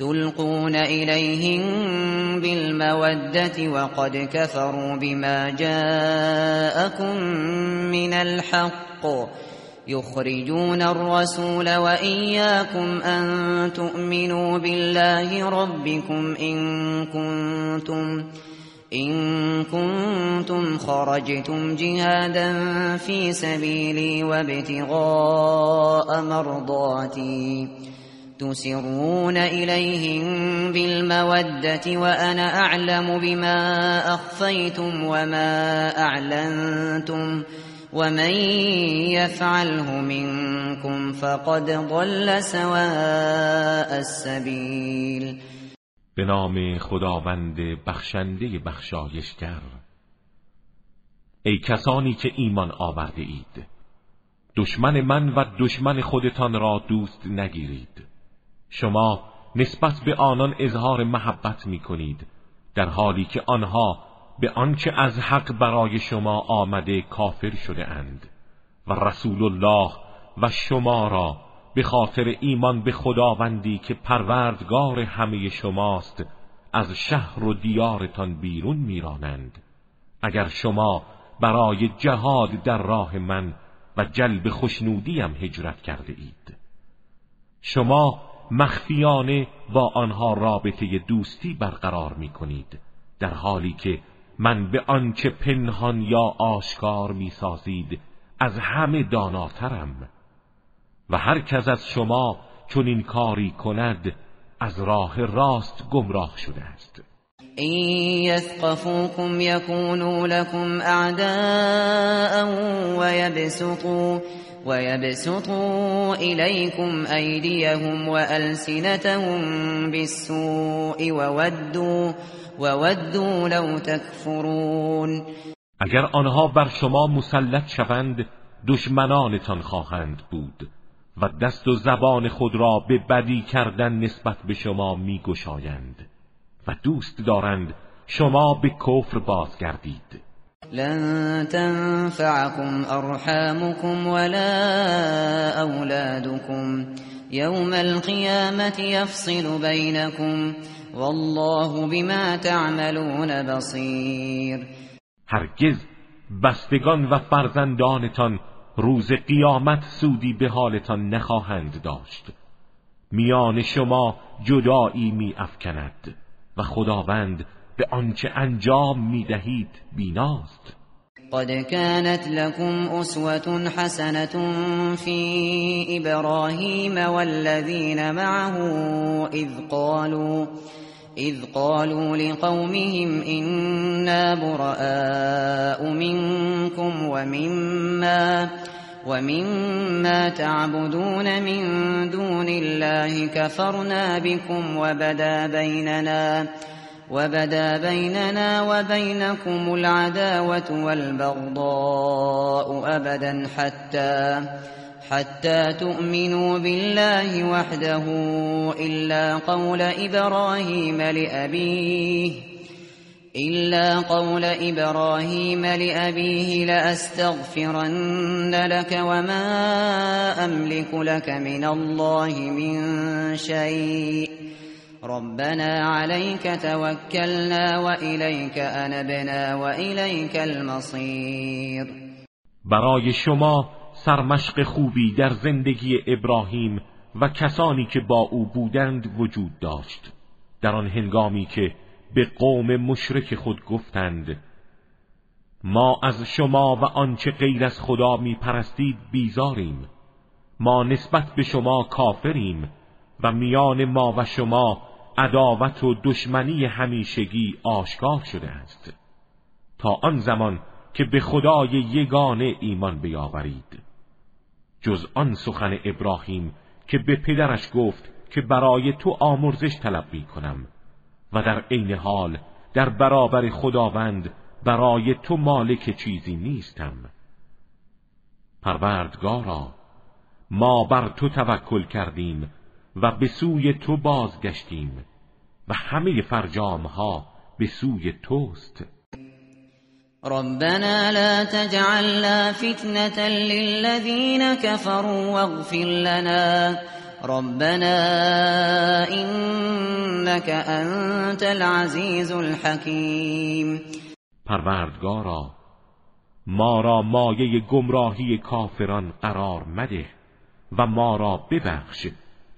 تلقون إليهم بالمودة وقد كفروا بما جاءكم من الحق يخرجون الرسول وإياكم أن تؤمنوا بالله ربكم إن كنتم إن كنتم خرجتم جهادا في سبيلي وابتغاء مرضاتي تسرون إليهم بالمودة وأنا أعلم بما أخفيتم وما أعلنتم ومن يفعله منكم فقد ضل سواء السبيل. به نام خداوند بخشنده بخشایشگر. ای کسانی که ایمان آورده اید دشمن من و دشمن خودتان را دوست نگیرید. شما نسبت به آنان اظهار محبت می کنید در حالی که آنها به آنچه از حق برای شما آمده کافر شده اند. و رسول الله و شما را به خاطر ایمان به خداوندی که پروردگار همه شماست از شهر و دیارتان بیرون میرانند. اگر شما برای جهاد در راه من و جلب خوشنودیم هجرت کرده اید. شما مخفیانه با آنها رابطه دوستی برقرار می کنید در حالی که من به آنچه پنهان یا آشکار می‌سازید از همه داناترم. و هر کس از شما چون این کاری کند از راه راست گمراه شده است. این یثقفوکم یکونوا لكم اعداء ویبسطوا ويبسطوا إليكم أيديهم وألسنتهم بالسوء وودوا وودوا لو تكفرون اگر آنها بر شما مسلط شوند دشمنانتان خواهند بود و دست و زبان خود را به بدی کردن نسبت به شما میگشایند. و دوست دارند شما به کفر بازگردید. لن تنفعكم أرحامكم ولا أولادكم يوم القيامة يفصل بينكم والله بما تعملون بصير هرگز بستگان و فرزندانتان روز قیامت سودی به حالتان نخواهند داشت. میان شما جدایی می افکند و خداوند به آنچه انجام می دهید بیناست. قد كانت لكم أسوة حسنة في إبراهيم والذين معه إذ قالوا إذ قالوا لقومهم إنا براء منكم ومما ومما تعبدون من دون الله كفرنا بكم وبدا بيننا وبدا بيننا وبينكم العداوة والبغضاء أبدا حتى حتى تؤمنوا بالله وحده إلا قول إبراهيم لأبيه إلا قول إبراهيم لأبيه لأستغفرن لك وما أملك لك من الله من شيء. ربنا عليك توكلنا وإليك أنبنا وإليك المصير. برای شما سرمشق خوبی در زندگی ابراهیم و کسانی که با او بودند وجود داشت. در آن هنگامی که به قوم مشرک خود گفتند ما از شما و آنچه غیر از خدا می پرستید بیزاریم. ما نسبت به شما کافریم و میان ما و شما عداوت و دشمنی همیشگی آشکار شده است. تا آن زمان که به خدای یگانه ایمان بیاورید. جز آن سخن ابراهیم که به پدرش گفت که برای تو آمرزش طلب می کنم و در عین حال در برابر خداوند برای تو مالک چیزی نیستم. پروردگارا ما بر تو توکل کردیم و به سوی تو بازگشتیم و همه فرجام ها به سوی توست. ربنا لا تجعلنا فتنة للذين كفروا واغفر لنا ربنا إنك أنت العزيز الحكيم. پروردگارا ما را مایه گمراهی کافران قرار مده و ما را ببخش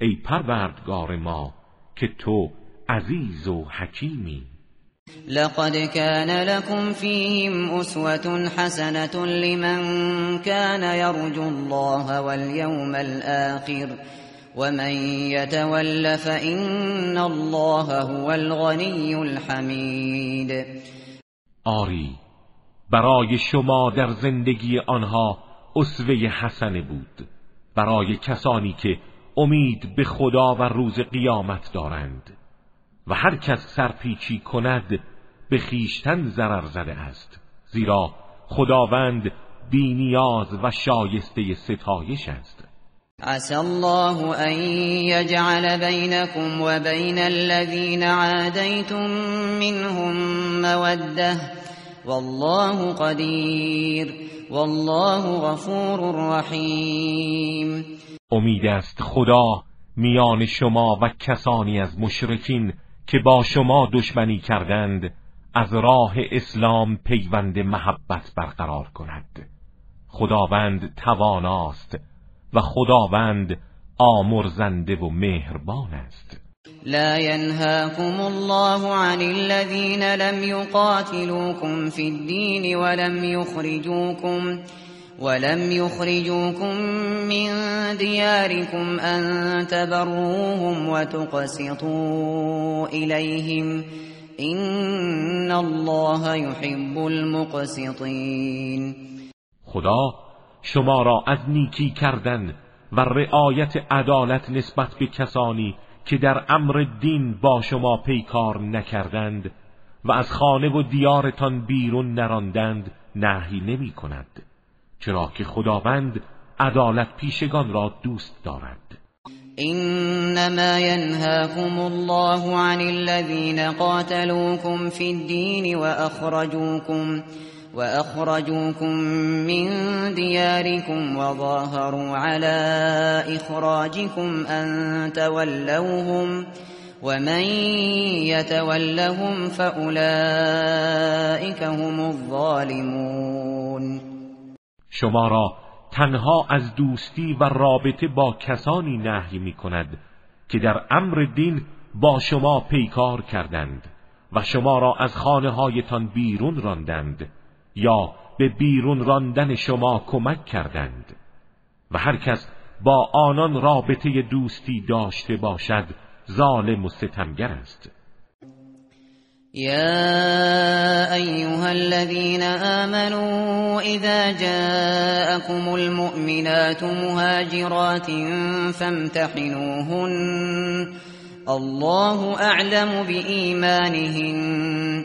ای پروردگار ما که تو عزیز و حکیمی. لقد كان لكم فيهم أسوة حسنة لمن كان يرجو الله واليوم الآخر. ومن يتول فإن الله هو الغني الحمید آری برای شما در زندگی آنها اسوه حسنه بود برای کسانی که امید به خدا و روز قیامت دارند. و هر کس سرپیچی کند به خیشتن ضرر زده است زیرا خداوند بینیاز و شایسته ستایش است. عسى الله ان يجعل بينكم وبين الذين عاديتم منهم موده والله قدیر والله غفور رحیم امید است خدا میان شما و کسانی از مشرکین که با شما دشمنی کردند از راه اسلام پیوند محبت برقرار کند. خداوند تواناست و خداوند آمرزنده و مهربان است. لا ينهاكم الله عن الذين لم يقاتلوكم في الدين ولم يخرجوكم ولم يخرجوكم من دياركم أن تبروهم وتقسطوا إليهم إن الله يحب المقسطين خدا شما را از نیکی کردن و رعایت عدالت نسبت به کسانی که در امر دین با شما پیکار نکردند و از خانه و دیارتان بیرون نراندند نهی نمی کند. چرا که خداوند عدالت پیشگان را دوست دارد. انما ينهاكم الله عن الذين قاتلوكم في الدين واخرجوكم واخرجوكم من دياركم وظاهروا على اخراجكم ان تولوهم ومن يتولهم فاولئك هم الظالمون. شما را تنها از دوستی و رابطه با کسانی نهی می کند که در امر دین با شما پیکار کردند و شما را از خانه هایتان بیرون راندند. یا به بیرون راندن شما کمک کردند و هر کس با آنان رابطه دوستی داشته باشد ظالم و ستمگر است. يا أيها الذين آمنوا إذا جاءكم المؤمنات مهاجرات فامتحنوهن الله أعلم بإيمانهن.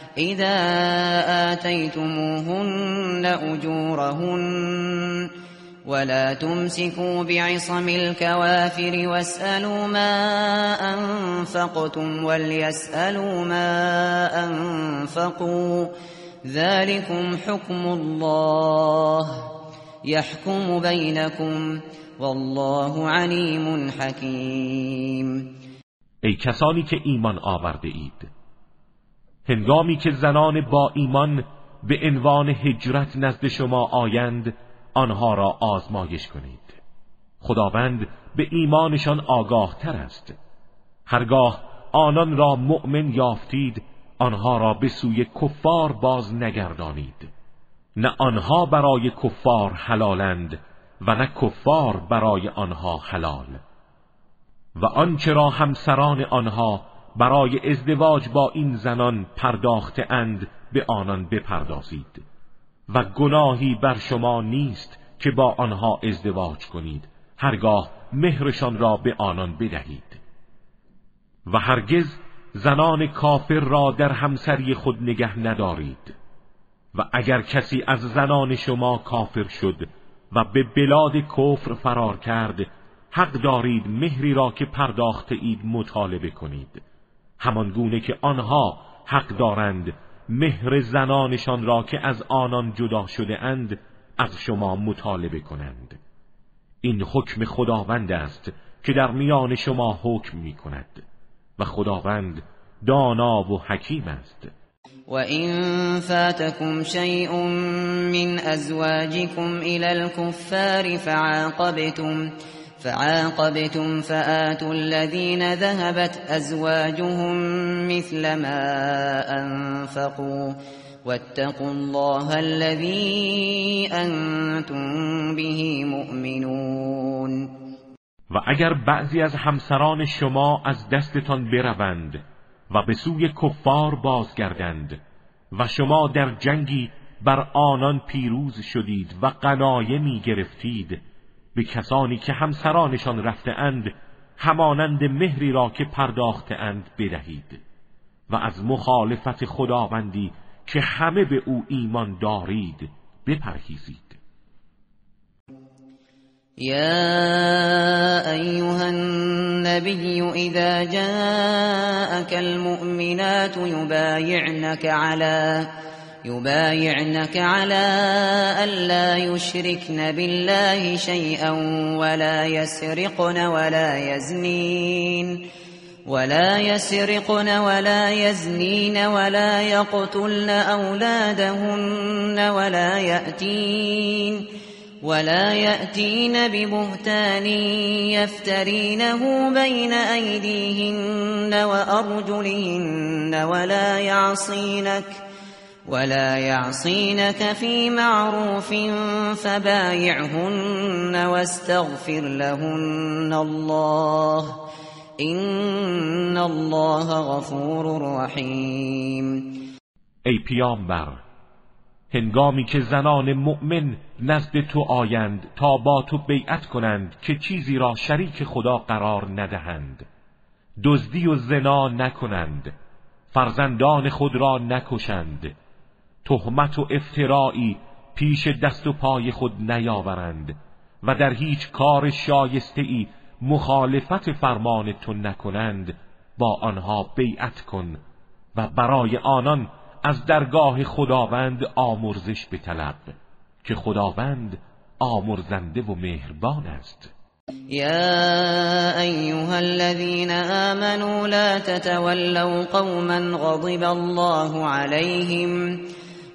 إذا آتيتموهن أجورهن ولا تمسكوا بعصم الكوافر واسألوا ما أنفقتم وليسألوا ما أنفقوا ذلكم حكم الله يحكم بينكم والله علیم حکیم ای کسانی که ایمان آورده اید هنگامی که زنان با ایمان به عنوان هجرت نزد شما آیند آنها را آزمایش کنید. خداوند به ایمانشان آگاه تر است. هرگاه آنان را مؤمن یافتید آنها را به سوی کفار باز نگردانید. نه آنها برای کفار حلالند و نه کفار برای آنها حلال. و آنچه را همسران آنها برای ازدواج با این زنان پرداخته اند به آنان بپردازید. و گناهی بر شما نیست که با آنها ازدواج کنید. هرگاه مهرشان را به آنان بدهید. و هرگز زنان کافر را در همسری خود نگه ندارید. و اگر کسی از زنان شما کافر شد و به بلاد کفر فرار کرد حق دارید مهری را که پرداخته اید مطالبه کنید. همان گونه که آنها حق دارند مهر زنانشان را که از آنان جدا شده اند از شما مطالبه کنند. این حکم خداوند است که در میان شما حکم می کند و خداوند دانا و حکیم است. وَإِن فَاتَكُمْ شَيْءٌ مِّنْ أَزْوَاجِكُمْ إِلَى الْكُفَّارِ فَعَاقَبْتُمْ. فعاقبتم فآتوا الذين ذهبت أزواجهم مثل ما أنفقوا واتقوا الله الذي أنتم به مؤمنون. و اگر بعضی از همسران شما از دستتان بروند و به سوی کفار بازگردند و شما در جنگی بر آنان پیروز شدید و غنایمی گرفتید به کسانی که همسرانشان رفته اند همانند مهری را که پرداخته اند بدهید. و از مخالفت خداوندی که همه به او ایمان دارید بپرهیزید. يا أيها النبي إذا جاءك المؤمنات يبايعنك على يبايعنك على ألا يشركن بالله شيئا ولا يسرقن ولا يزنين. ولا يسرقن ولا يزنين ولا يقتلن أولادهن ولا يأتين. ولا يأتين ببهتان يفترينه بين أيديهن وأرجلهن ولا يعصينك. ولا يعصينك في معروف فبايعهن واستغفر لهن الله إن الله غفور رحیم ای پیامبر هنگامی که زنان مؤمن نزد تو آیند تا با تو بیعت کنند که چیزی را شریک خدا قرار ندهند. دزدی و زنا نکنند. فرزندان خود را نکشند. تهمت و افتراعی پیش دست و پای خود نیاورند و در هیچ کار شایسته ای مخالفت فرمان تو نکنند با آنها بیعت کن و برای آنان از درگاه خداوند آمرزش بطلب که خداوند آمرزنده و مهربان است. يا أيها الذين آمنوا لا تتولوا قوما غضب الله عليهم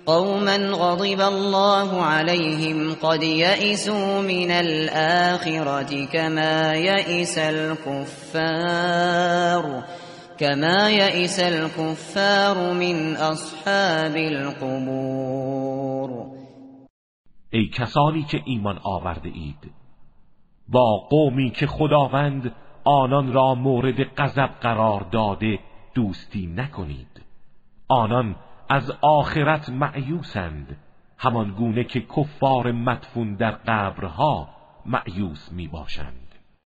قوما غضب الله عليهم قد يئسوا من الآخرة كما يئس الكفار كما يئس الكفار من اصحاب القبور. ای کسانی که ایمان آورده اید با قومی که خداوند آنان را مورد غضب قرار داده دوستی نکنید. آنان از آخرت معیوسند همان گونه که کفار مدفون در قبرها معیوس می باشند